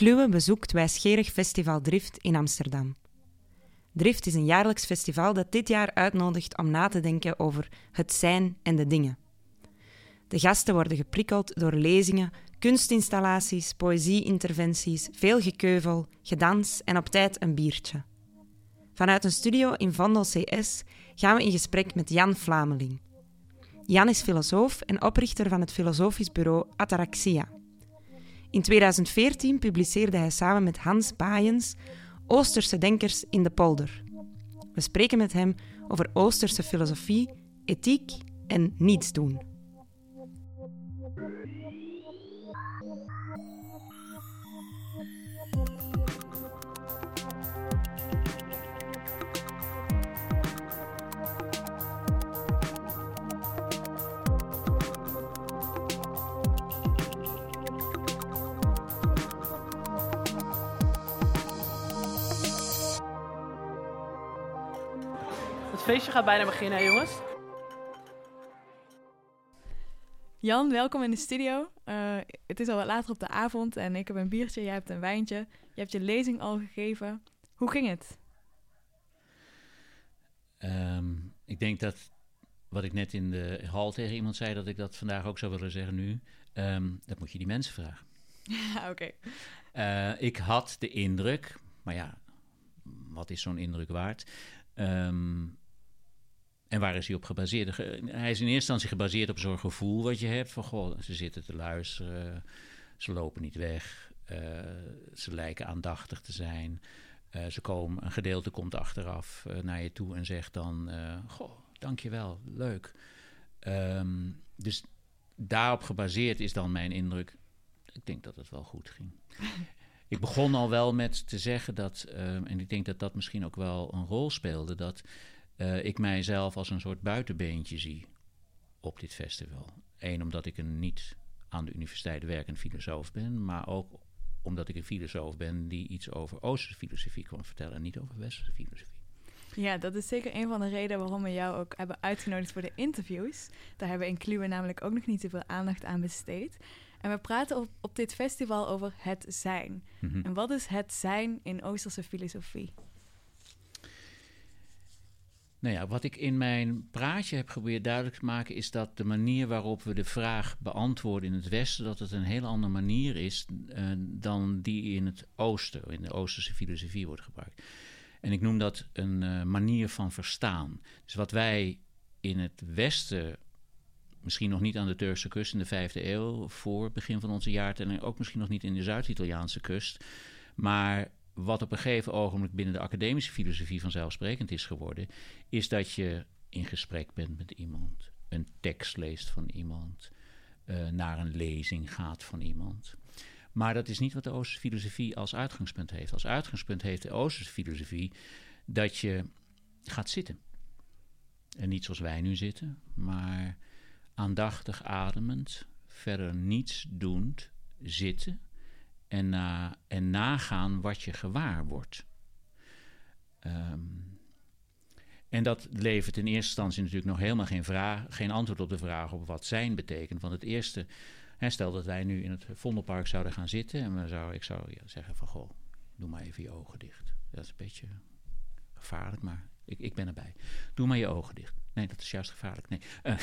Kluwe bezoekt wijsgerig Festival Drift in Amsterdam. Drift is een jaarlijks festival dat dit jaar uitnodigt om na te denken over het zijn en de dingen. De gasten worden geprikkeld door lezingen, kunstinstallaties, poëzieinterventies, veel gekeuvel, gedans en op tijd een biertje. Vanuit een studio in Vandel CS gaan we in gesprek met Jan Vlameling. Jan is filosoof en oprichter van het filosofisch bureau Ataraxia. In 2014 publiceerde hij samen met Hans Baaiens Oosterse denkers in de polder. We spreken met hem over Oosterse filosofie, ethiek en niets doen. Feestje gaat bijna beginnen, jongens. Jan, welkom in de studio. Uh, het is al wat later op de avond en ik heb een biertje, jij hebt een wijntje. Je hebt je lezing al gegeven. Hoe ging het? Um, ik denk dat wat ik net in de hal tegen iemand zei, dat ik dat vandaag ook zou willen zeggen nu. Um, dat moet je die mensen vragen. Ja, oké. Okay. Uh, ik had de indruk, maar ja, wat is zo'n indruk waard? Um, en waar is hij op gebaseerd? Hij is in eerste instantie gebaseerd op zo'n gevoel wat je hebt van goh, ze zitten te luisteren, ze lopen niet weg, uh, ze lijken aandachtig te zijn. Uh, ze komen, een gedeelte komt achteraf uh, naar je toe en zegt dan: Goh, dankjewel, leuk. Um, dus daarop gebaseerd is dan mijn indruk. Ik denk dat het wel goed ging. ik begon al wel met te zeggen dat, um, en ik denk dat dat misschien ook wel een rol speelde, dat uh, ik mijzelf als een soort buitenbeentje zie op dit festival. Eén, omdat ik een niet aan de universiteit werkend filosoof ben, maar ook omdat ik een filosoof ben die iets over Oosterse filosofie kan vertellen en niet over Westerse filosofie. Ja, dat is zeker een van de redenen waarom we jou ook hebben uitgenodigd voor de interviews. Daar hebben we in Kluwe namelijk ook nog niet zoveel aandacht aan besteed. En we praten op, op dit festival over het zijn. Mm -hmm. En wat is het zijn in Oosterse filosofie? Nou ja, wat ik in mijn praatje heb geprobeerd duidelijk te maken, is dat de manier waarop we de vraag beantwoorden in het Westen, dat het een hele andere manier is uh, dan die in het Oosten, in de Oosterse filosofie wordt gebruikt. En ik noem dat een uh, manier van verstaan. Dus wat wij in het Westen, misschien nog niet aan de Turkse kust in de vijfde eeuw, voor het begin van onze jaartelling, ook misschien nog niet in de Zuid-Italiaanse kust, maar wat op een gegeven ogenblik binnen de academische filosofie vanzelfsprekend is geworden, is dat je in gesprek bent met iemand, een tekst leest van iemand, uh, naar een lezing gaat van iemand. Maar dat is niet wat de Oosterse filosofie als uitgangspunt heeft. Als uitgangspunt heeft de Oosterse filosofie dat je gaat zitten. En niet zoals wij nu zitten, maar aandachtig ademend, verder niets doend, zitten en, na, en nagaan wat je gewaar wordt. Um, en dat levert in eerste instantie natuurlijk nog helemaal geen, vraag, geen antwoord op de vraag op wat zijn betekent. Want het eerste, hè, stel dat wij nu in het Vondelpark zouden gaan zitten en we zou, ik zou zeggen van goh, doe maar even je ogen dicht. Dat is een beetje gevaarlijk, maar ik, ik ben erbij. Doe maar je ogen dicht. Nee, dat is juist gevaarlijk. Nee. Uh,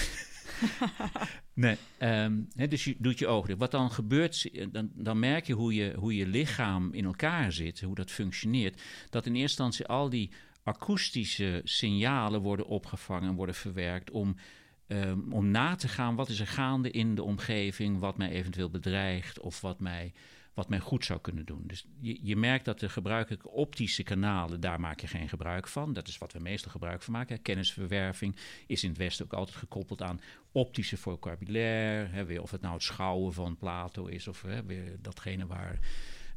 nee um, dus je doet je ogen dicht. Wat dan gebeurt, dan, dan merk je hoe, je hoe je lichaam in elkaar zit, hoe dat functioneert. Dat in eerste instantie al die akoestische signalen worden opgevangen, worden verwerkt om, um, om na te gaan wat is er gaande in de omgeving, wat mij eventueel bedreigt of wat mij wat men goed zou kunnen doen. Dus je, je merkt dat de gebruikelijke optische kanalen, daar maak je geen gebruik van. Dat is wat we meestal gebruik van maken. Kennisverwerving is in het Westen ook altijd gekoppeld aan optische vocabulaire. Hè, weer of het nou het schouwen van Plato is, of hè, datgene waar,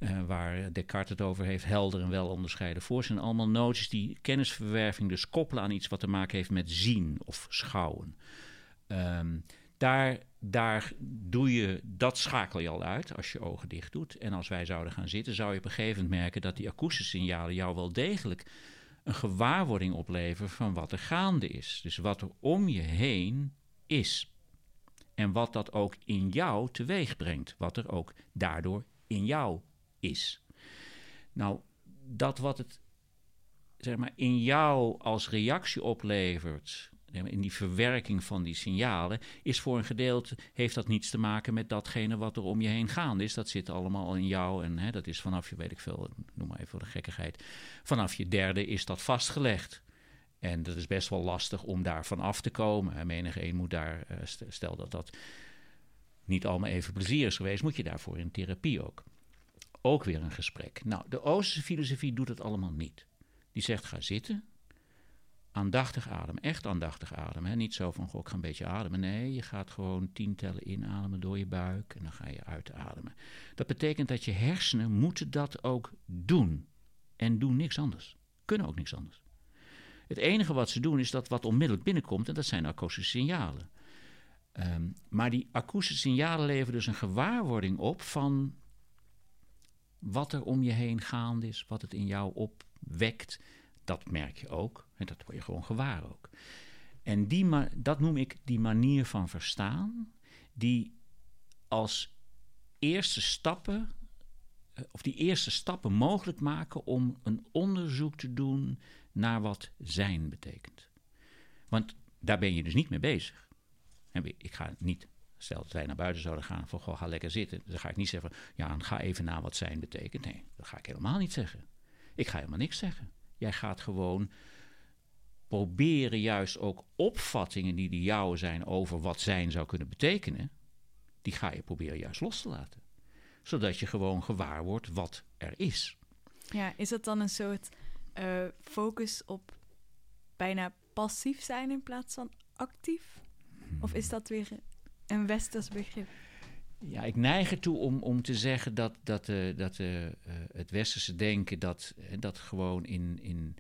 uh, waar Descartes het over heeft, helder en wel onderscheiden voor. zijn allemaal noties die kennisverwerving dus koppelen aan iets wat te maken heeft met zien of schouwen. Um, daar, daar doe je, dat schakel je al uit als je ogen dicht doet. En als wij zouden gaan zitten, zou je op een gegeven moment merken dat die akoestische signalen jou wel degelijk een gewaarwording opleveren van wat er gaande is. Dus wat er om je heen is. En wat dat ook in jou teweeg brengt. Wat er ook daardoor in jou is. Nou, dat wat het zeg maar, in jou als reactie oplevert, in die verwerking van die signalen, is voor een gedeelte, heeft dat niets te maken met datgene wat er om je heen gaande is. Dat zit allemaal al in jou en hè, dat is vanaf je, weet ik veel, noem maar even voor de gekkigheid, vanaf je derde is dat vastgelegd. En dat is best wel lastig om daar van af te komen. En menig een moet daar, eh, stel dat dat niet allemaal even plezier is geweest, moet je daarvoor in therapie ook. Ook weer een gesprek. Nou, de Oosterse filosofie doet het allemaal niet. Die zegt: ga zitten, aandachtig ademen, echt aandachtig ademen. Hè? Niet zo van, goh, ik ga een beetje ademen. Nee, je gaat gewoon tien tellen inademen door je buik en dan ga je uitademen. Dat betekent dat je hersenen moeten dat ook doen. En doen niks anders. Kunnen ook niks anders. Het enige wat ze doen is dat wat onmiddellijk binnenkomt, en dat zijn akoestische signalen. Ehm, maar die akoestische signalen leveren dus een gewaarwording op van wat er om je heen gaande is, wat het in jou opwekt. Dat merk je ook en dat word je gewoon gewaar ook. En die dat noem ik die manier van verstaan, die als eerste stappen, eh, of die eerste stappen mogelijk maken om een onderzoek te doen naar wat zijn betekent. Want daar ben je dus niet mee bezig. Ik ga niet, stel dat wij naar buiten zouden gaan van goh, ga lekker zitten. Dan ga ik niet zeggen, ja, ga even naar wat zijn betekent. Nee, dat ga ik helemaal niet zeggen. Ik ga helemaal niks zeggen. Jij gaat gewoon proberen juist ook opvattingen die de jouwe zijn over wat zijn zou kunnen betekenen, die ga je proberen juist los te laten. Zodat je gewoon gewaar wordt wat er is. Ja, is dat dan een soort uh, focus op bijna passief zijn in plaats van actief? Of is dat weer een westers begrip? Ja, ik neig ertoe om, om te zeggen dat, dat, uh, dat uh, het westerse denken dat, dat gewoon in, in,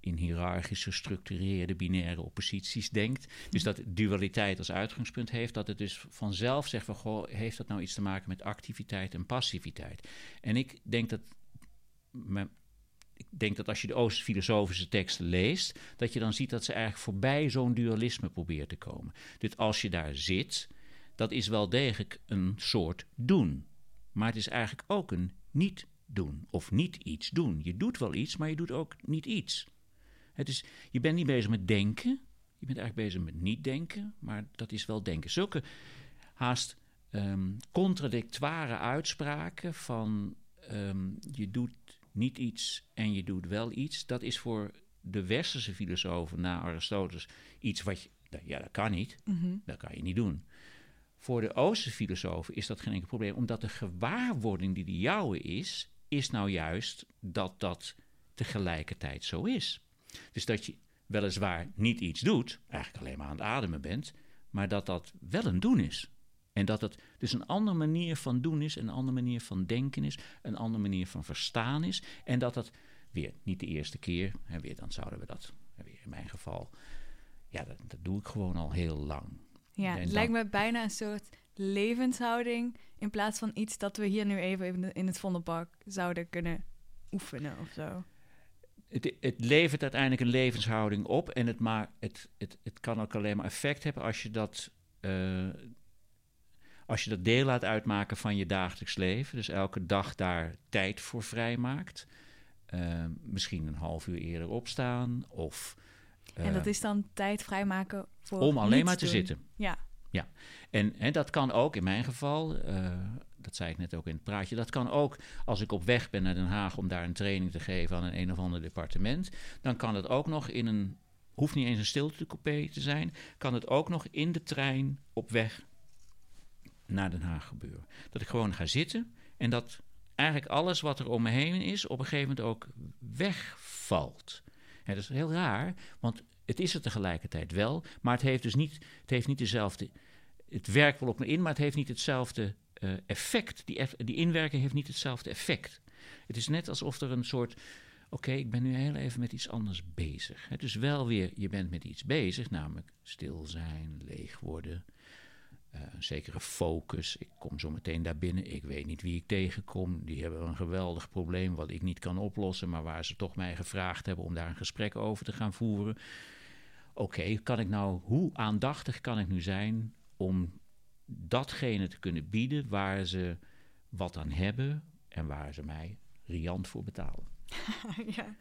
in hiërarchisch gestructureerde binaire opposities denkt. Dus dat dualiteit als uitgangspunt heeft, dat het dus vanzelf zegt van goh, heeft dat nou iets te maken met activiteit en passiviteit? En ik denk dat ik denk dat als je de Oost-filosofische teksten leest, dat je dan ziet dat ze eigenlijk voorbij zo'n dualisme probeert te komen. Dus als je daar zit, dat is wel degelijk een soort doen. Maar het is eigenlijk ook een niet doen of niet iets doen. Je doet wel iets, maar je doet ook niet iets. Het is, je bent niet bezig met denken, je bent eigenlijk bezig met niet denken, maar dat is wel denken. Zulke haast um, contradictoire uitspraken van ehm, je doet niet iets en je doet wel iets, dat is voor de westerse filosofen na Aristoteles iets wat je, ja, dat kan niet, mhm. dat kan je niet doen. Voor de Oosterse filosofen is dat geen enkel probleem, omdat de gewaarwording die de jouwe is, is nou juist dat dat tegelijkertijd zo is. Dus dat je weliswaar niet iets doet, eigenlijk alleen maar aan het ademen bent, maar dat dat wel een doen is. En dat het dus een andere manier van doen is, een andere manier van denken is, een andere manier van verstaan is. En dat dat weer niet de eerste keer, hè, weer, dan zouden we dat, weer in mijn geval, ja, dat doe ik gewoon al heel lang. Ja, het lijkt me bijna een soort levenshouding in plaats van iets dat we hier nu even in het Vondelpark zouden kunnen oefenen of zo. Het, het, levert uiteindelijk een levenshouding op en het, maar, het, het, het kan ook alleen maar effect hebben als je dat uh, als je dat deel laat uitmaken van je dagelijks leven, dus elke dag daar tijd voor vrijmaakt, uh, misschien een half uur eerder opstaan of. En dat is dan tijd vrijmaken voor. Om alleen maar te zitten. Ja. Ja, en, en dat kan ook in mijn geval, uh, dat zei ik net ook in het praatje, dat kan ook als ik op weg ben naar Den Haag om daar een training te geven aan een een of ander departement, dan kan het ook nog in een, hoeft niet eens een stiltecoupé te zijn, kan het ook nog in de trein op weg naar Den Haag gebeuren. Dat ik gewoon ga zitten en dat eigenlijk alles wat er om me heen is op een gegeven moment ook wegvalt. En dat is heel raar, want het is er tegelijkertijd wel, maar het heeft dus niet, het heeft niet dezelfde. Het werkt wel op me in, maar het heeft niet hetzelfde uh, effect. Die, die inwerking heeft niet hetzelfde effect. Het is net alsof er een soort. Oké, ik ben nu heel even met iets anders bezig. Het is wel weer, je bent met iets bezig, namelijk stil zijn, leeg worden, uh, een zekere focus. Ik kom zo meteen daar binnen. Ik weet niet wie ik tegenkom. Die hebben een geweldig probleem wat ik niet kan oplossen, maar waar ze toch mij gevraagd hebben om daar een gesprek over te gaan voeren. Oké, kan ik nou, hoe aandachtig kan ik nu zijn om datgene te kunnen bieden waar ze wat aan hebben, en waar ze mij riant voor betalen. ja.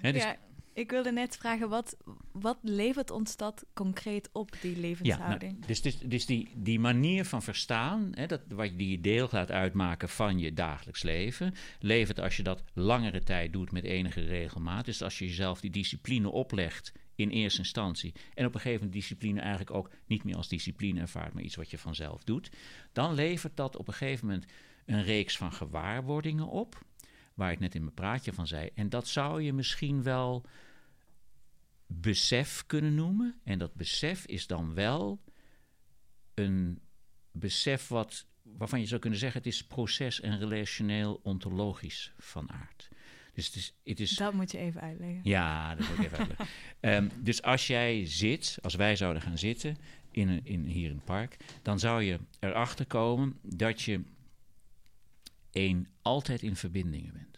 Hè, dus ja, ik wilde net vragen, wat, wat levert ons dat concreet op, die Ja, nou, levenshouding? dus, dus, dus die, die manier van verstaan, hè, dat, wat die je deel gaat uitmaken van je dagelijks leven, levert als je dat langere tijd doet met enige regelmaat. Dus als je jezelf die discipline oplegt in eerste instantie en op een gegeven moment discipline eigenlijk ook niet meer als discipline ervaart, maar iets wat je vanzelf doet, dan levert dat op een gegeven moment een reeks van gewaarwordingen op, waar ik net in mijn praatje van zei. En dat zou je misschien wel besef kunnen noemen. En dat besef is dan wel een besef wat, waarvan je zou kunnen zeggen: het is proces- en relationeel ontologisch van aard. Dus het is. Het is Dat moet je even uitleggen. ja, dat wil ik even uitleggen. Ehm, dus als jij zit, als wij zouden gaan zitten in een, in, hier in het park, dan zou je erachter komen dat je één altijd in verbindingen bent.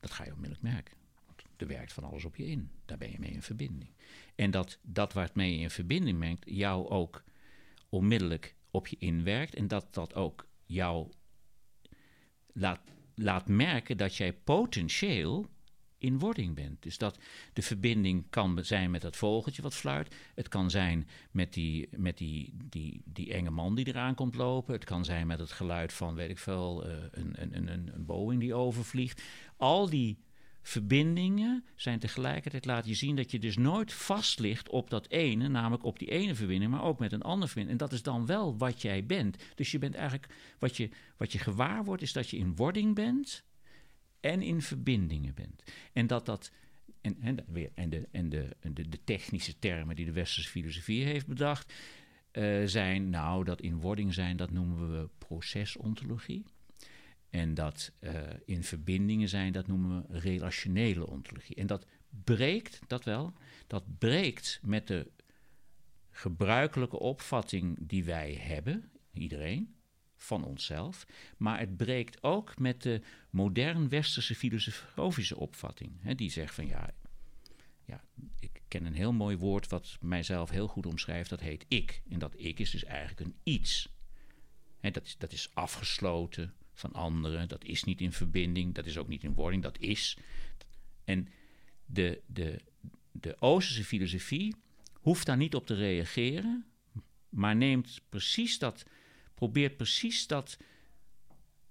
Dat ga je onmiddellijk merken. Want er werkt van alles op je in. Daar ben je mee in verbinding. En dat dat waarmee je in verbinding bent, jou ook onmiddellijk op je inwerkt. En dat dat ook jou laat, laat merken dat jij potentieel in wording bent. Dus dat de verbinding kan zijn met dat vogeltje wat fluit. Het kan zijn met die, met die, die, die enge man die eraan komt lopen. Het kan zijn met het geluid van, weet ik veel, eh, een, een, een, een Boeing die overvliegt. Al die verbindingen zijn tegelijkertijd laat je zien dat je dus nooit vast ligt op dat ene, namelijk op die ene verbinding, maar ook met een andere verbinding. En dat is dan wel wat jij bent. Dus je bent eigenlijk, wat je, wat je gewaar wordt, is dat je in wording bent en in verbindingen bent. En dat dat. En, en, weer, en, de, en, de, de technische termen die de westerse filosofie heeft bedacht, eh, zijn, nou, dat in wording zijn, dat noemen we procesontologie. En dat eh, in verbindingen zijn, dat noemen we relationele ontologie. En dat breekt, dat wel, dat breekt met de gebruikelijke opvatting die wij hebben, iedereen, van onszelf. Maar het breekt ook met de modern westerse filosofische opvatting. Hè, die zegt van ja, ja, ik ken een heel mooi woord wat mijzelf heel goed omschrijft, dat heet ik. En dat ik is dus eigenlijk een iets. Hè, dat, is, dat is afgesloten van anderen, dat is niet in verbinding, dat is ook niet in wording, dat is. En de, de, de Oosterse filosofie hoeft daar niet op te reageren, maar neemt precies dat, probeert precies dat,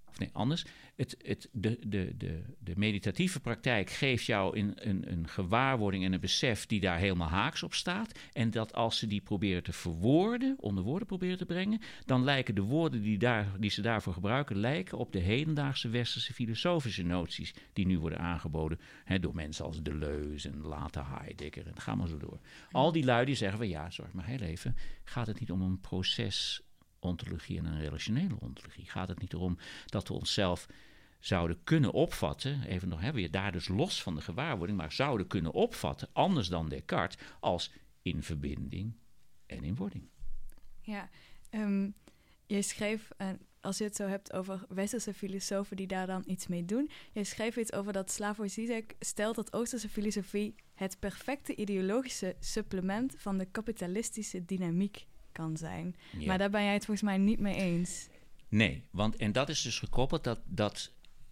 of nee, anders. Het, het, de, de, de, meditatieve praktijk geeft jou een, een, een gewaarwording en een besef die daar helemaal haaks op staat. En dat als ze die proberen te verwoorden, onder woorden proberen te brengen, dan lijken de woorden die, daar, die ze daarvoor gebruiken, lijken op de hedendaagse westerse filosofische noties die nu worden aangeboden hè, door mensen als Deleuze en later Heidegger en ga maar zo door. Al die lui die zeggen van ja, zorg maar heel even, gaat het niet om een proces ontologie en een relationele ontologie. Gaat het niet erom dat we onszelf zouden kunnen opvatten, even nog hebben we daar dus los van de gewaarwording, maar zouden kunnen opvatten, anders dan Descartes, als in verbinding en in wording. Ja, um, je schreef, uh, als je het zo hebt over westerse filosofen die daar dan iets mee doen, je schreef iets over dat Slavoj Zizek stelt dat Oosterse filosofie het perfecte ideologische supplement van de kapitalistische dynamiek kan zijn. Ja. Maar daar ben jij het volgens mij niet mee eens. Nee, want en dat is dus gekoppeld dat, dat.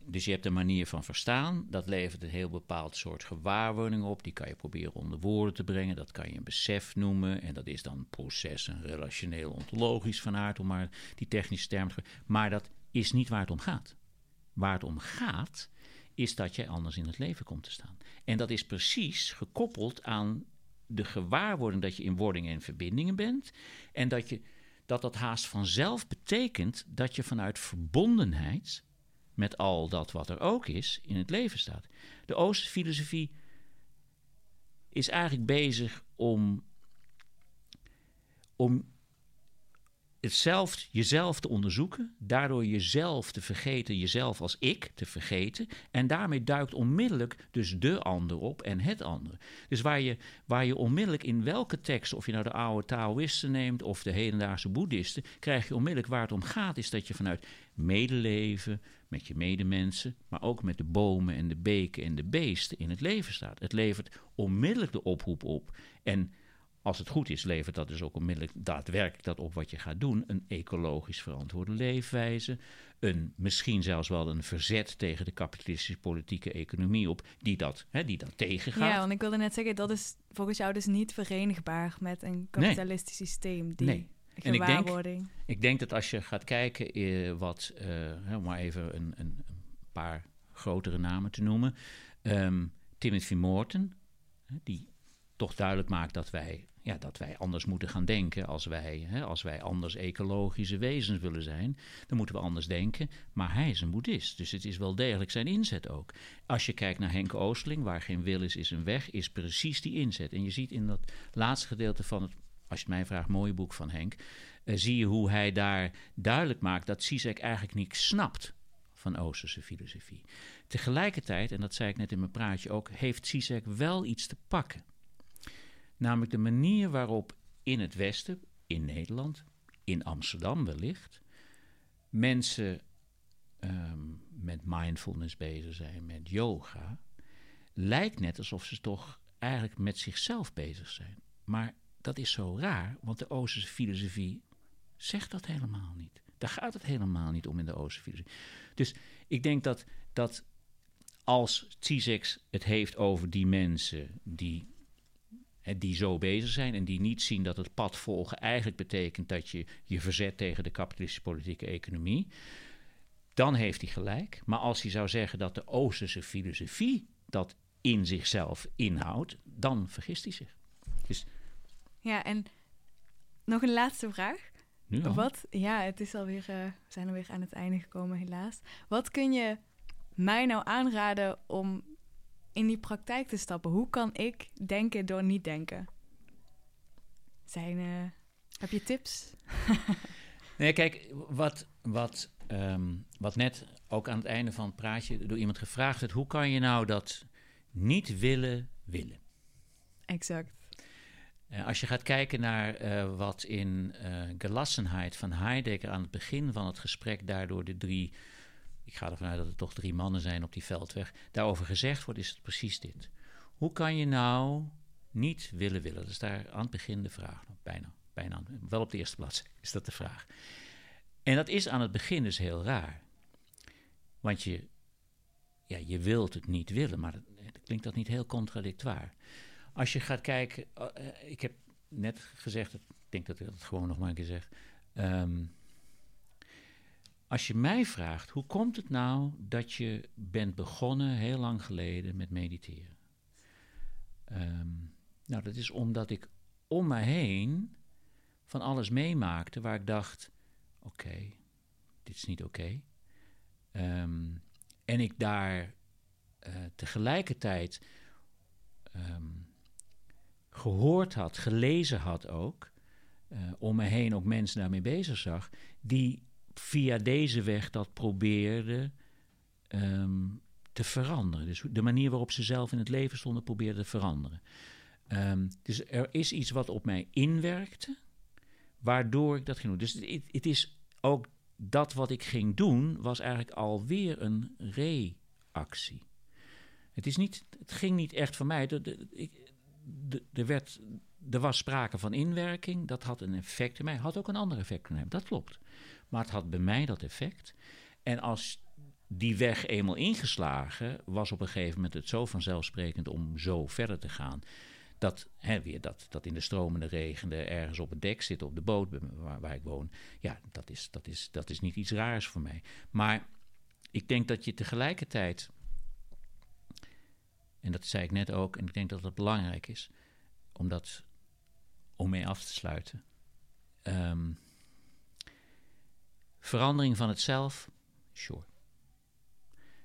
Dus je hebt een manier van verstaan, dat levert een heel bepaald soort gewaarwording op. Die kan je proberen onder woorden te brengen, dat kan je een besef noemen. En dat is dan proces, een relationeel ontologisch van aard, om maar die technische term te Maar dat is niet waar het om gaat. Waar het om gaat, is dat jij anders in het leven komt te staan. En dat is precies gekoppeld aan de gewaarwording dat je in wording en verbindingen bent. En dat, je, dat dat haast vanzelf betekent dat je vanuit verbondenheid met al dat wat er ook is in het leven staat. De Oosterse filosofie is eigenlijk bezig om, om het zelf, jezelf te onderzoeken, daardoor jezelf te vergeten, jezelf als ik te vergeten. En daarmee duikt onmiddellijk dus de ander op en het andere. Dus waar je, waar je onmiddellijk in welke tekst, of je nou de oude Taoïsten neemt of de hedendaagse Boeddhisten, krijg je onmiddellijk waar het om gaat, is dat je vanuit medeleven met je medemensen, maar ook met de bomen en de beken en de beesten in het leven staat. Het levert onmiddellijk de oproep op. En als het goed is, levert dat dus ook onmiddellijk daadwerkelijk dat op wat je gaat doen. Een ecologisch verantwoorde leefwijze. Een, misschien zelfs wel een verzet tegen de kapitalistische politieke economie op, die dat, hè, die dat tegengaat. Ja, want ik wilde net zeggen, dat is volgens jou dus niet verenigbaar met een kapitalistisch systeem. Die Nee. En ik denk-. Ik denk dat als je gaat kijken eh, wat, om maar even een, een, een paar grotere namen te noemen. Ehm, Timothy Morton, die toch duidelijk maakt dat wij, ja, dat wij anders moeten gaan denken. Als wij, hè, als wij anders ecologische wezens willen zijn, dan moeten we anders denken. Maar hij is een boeddhist, dus het is wel degelijk zijn inzet ook. Als je kijkt naar Henk Oosteling, waar geen wil is, is een weg, is precies die inzet. En je ziet in dat laatste gedeelte van het, als je het mij vraagt, mooie boek van Henk, eh, zie je hoe hij daar duidelijk maakt dat Zizek eigenlijk niks snapt van Oosterse filosofie. Tegelijkertijd, en dat zei ik net in mijn praatje ook, heeft Zizek wel iets te pakken. Namelijk de manier waarop in het Westen, in Nederland, in Amsterdam wellicht, mensen ehm, met mindfulness bezig zijn, met yoga, lijkt net alsof ze toch eigenlijk met zichzelf bezig zijn. Maar dat is zo raar, want de Oosterse filosofie zegt dat helemaal niet. Daar gaat het helemaal niet om in de Oosterse filosofie. Dus ik denk dat, dat als Zizek het heeft over die mensen die, die zo bezig zijn en die niet zien dat het pad volgen eigenlijk betekent dat je je verzet tegen de kapitalistische politieke economie, dan heeft hij gelijk. Maar als hij zou zeggen dat de Oosterse filosofie dat in zichzelf inhoudt, dan vergist hij zich. Ja, en nog een laatste vraag. Nu al? Wat, ja, het is alweer, eh, we zijn alweer aan het einde gekomen, helaas. Wat kun je mij nou aanraden om in die praktijk te stappen? Hoe kan ik denken door niet denken? Zijn, eh, heb je tips? Nee, kijk, wat, wat, ehm, wat net ook aan het einde van het praatje door iemand gevraagd werd: hoe kan je nou dat niet willen willen? Exact. Eh, als je gaat kijken naar eh, wat in Gelassenheid van Heidegger aan het begin van het gesprek daardoor de drie, ik ga ervan uit dat het toch drie mannen zijn op die veldweg, daarover gezegd wordt, is het precies dit. Hoe kan je nou niet willen willen? Dat is daar aan het begin de vraag. Bijna, bijna, wel op de eerste plaats is dat de vraag. En dat is aan het begin dus heel raar. Want je, ja, je wilt het niet willen, maar klinkt dat niet heel contradictoir. Als je gaat kijken, eh, eh, ik heb net gezegd, ik denk dat ik dat gewoon nog maar een keer zeg. Ehm, als je mij vraagt, hoe komt het nou dat je bent begonnen heel lang geleden met mediteren? Ehm, nou, dat is omdat ik om me heen van alles meemaakte waar ik dacht: oké, dit is niet oké. Ehm, en ik daar eh, tegelijkertijd ehm, gehoord had, gelezen had ook, eh, om me heen ook mensen daarmee bezig zag, die via deze weg dat probeerden ehm, te veranderen. Dus de manier waarop ze zelf in het leven stonden, probeerden te veranderen. Ehm, dus er is iets wat op mij inwerkte, waardoor ik dat ging doen. Dus het, is ook dat wat ik ging doen, was eigenlijk alweer een reactie. Het, is niet, het ging niet echt van mij. De, ik, er, werd, er was sprake van inwerking, dat had een effect in mij, had ook een ander effect in mij, dat klopt. Maar het had bij mij dat effect. En als die weg eenmaal ingeslagen, was op een gegeven moment het zo vanzelfsprekend om zo verder te gaan. Dat, hè, weer dat, dat in de stromende regende ergens op het dek zitten op de boot waar, ik woon. Ja, dat is, dat, is, dat is niet iets raars voor mij. Maar ik denk dat je tegelijkertijd, en dat zei ik net ook, en ik denk dat dat belangrijk is, om, dat, om mee af te sluiten. Um, verandering van het zelf, sure.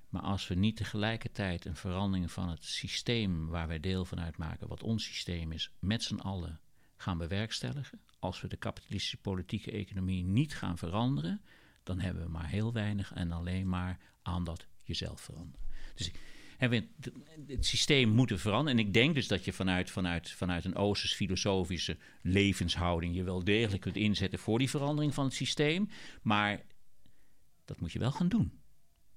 Maar als we niet tegelijkertijd een verandering van het systeem waar wij deel van uitmaken, wat ons systeem is, met z'n allen gaan bewerkstelligen, als we de kapitalistische politieke economie niet gaan veranderen, dan hebben we maar heel weinig en alleen maar aan dat jezelf veranderen. Dus we het systeem moeten veranderen. En ik denk dus dat je vanuit, vanuit, vanuit een Oosters filosofische levenshouding je wel degelijk kunt inzetten voor die verandering van het systeem. Maar dat moet je wel gaan doen.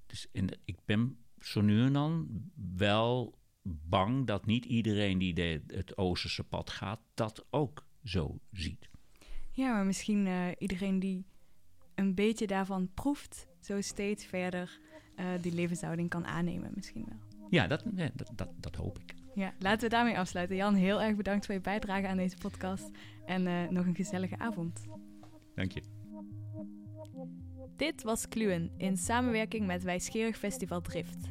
Dus en ik ben zo nu en dan wel bang dat niet iedereen die het Oosterse pad gaat, dat ook zo ziet. Ja, maar misschien uh, iedereen die een beetje daarvan proeft, zo steeds verder uh, die levenshouding kan aannemen, misschien wel. Ja, dat, dat, dat, dat, hoop ik. Ja, laten we daarmee afsluiten. Jan, heel erg bedankt voor je bijdrage aan deze podcast. En uh, nog een gezellige avond. Dank je. Dit was Kluwen in samenwerking met Wijsgerig Festival Drift.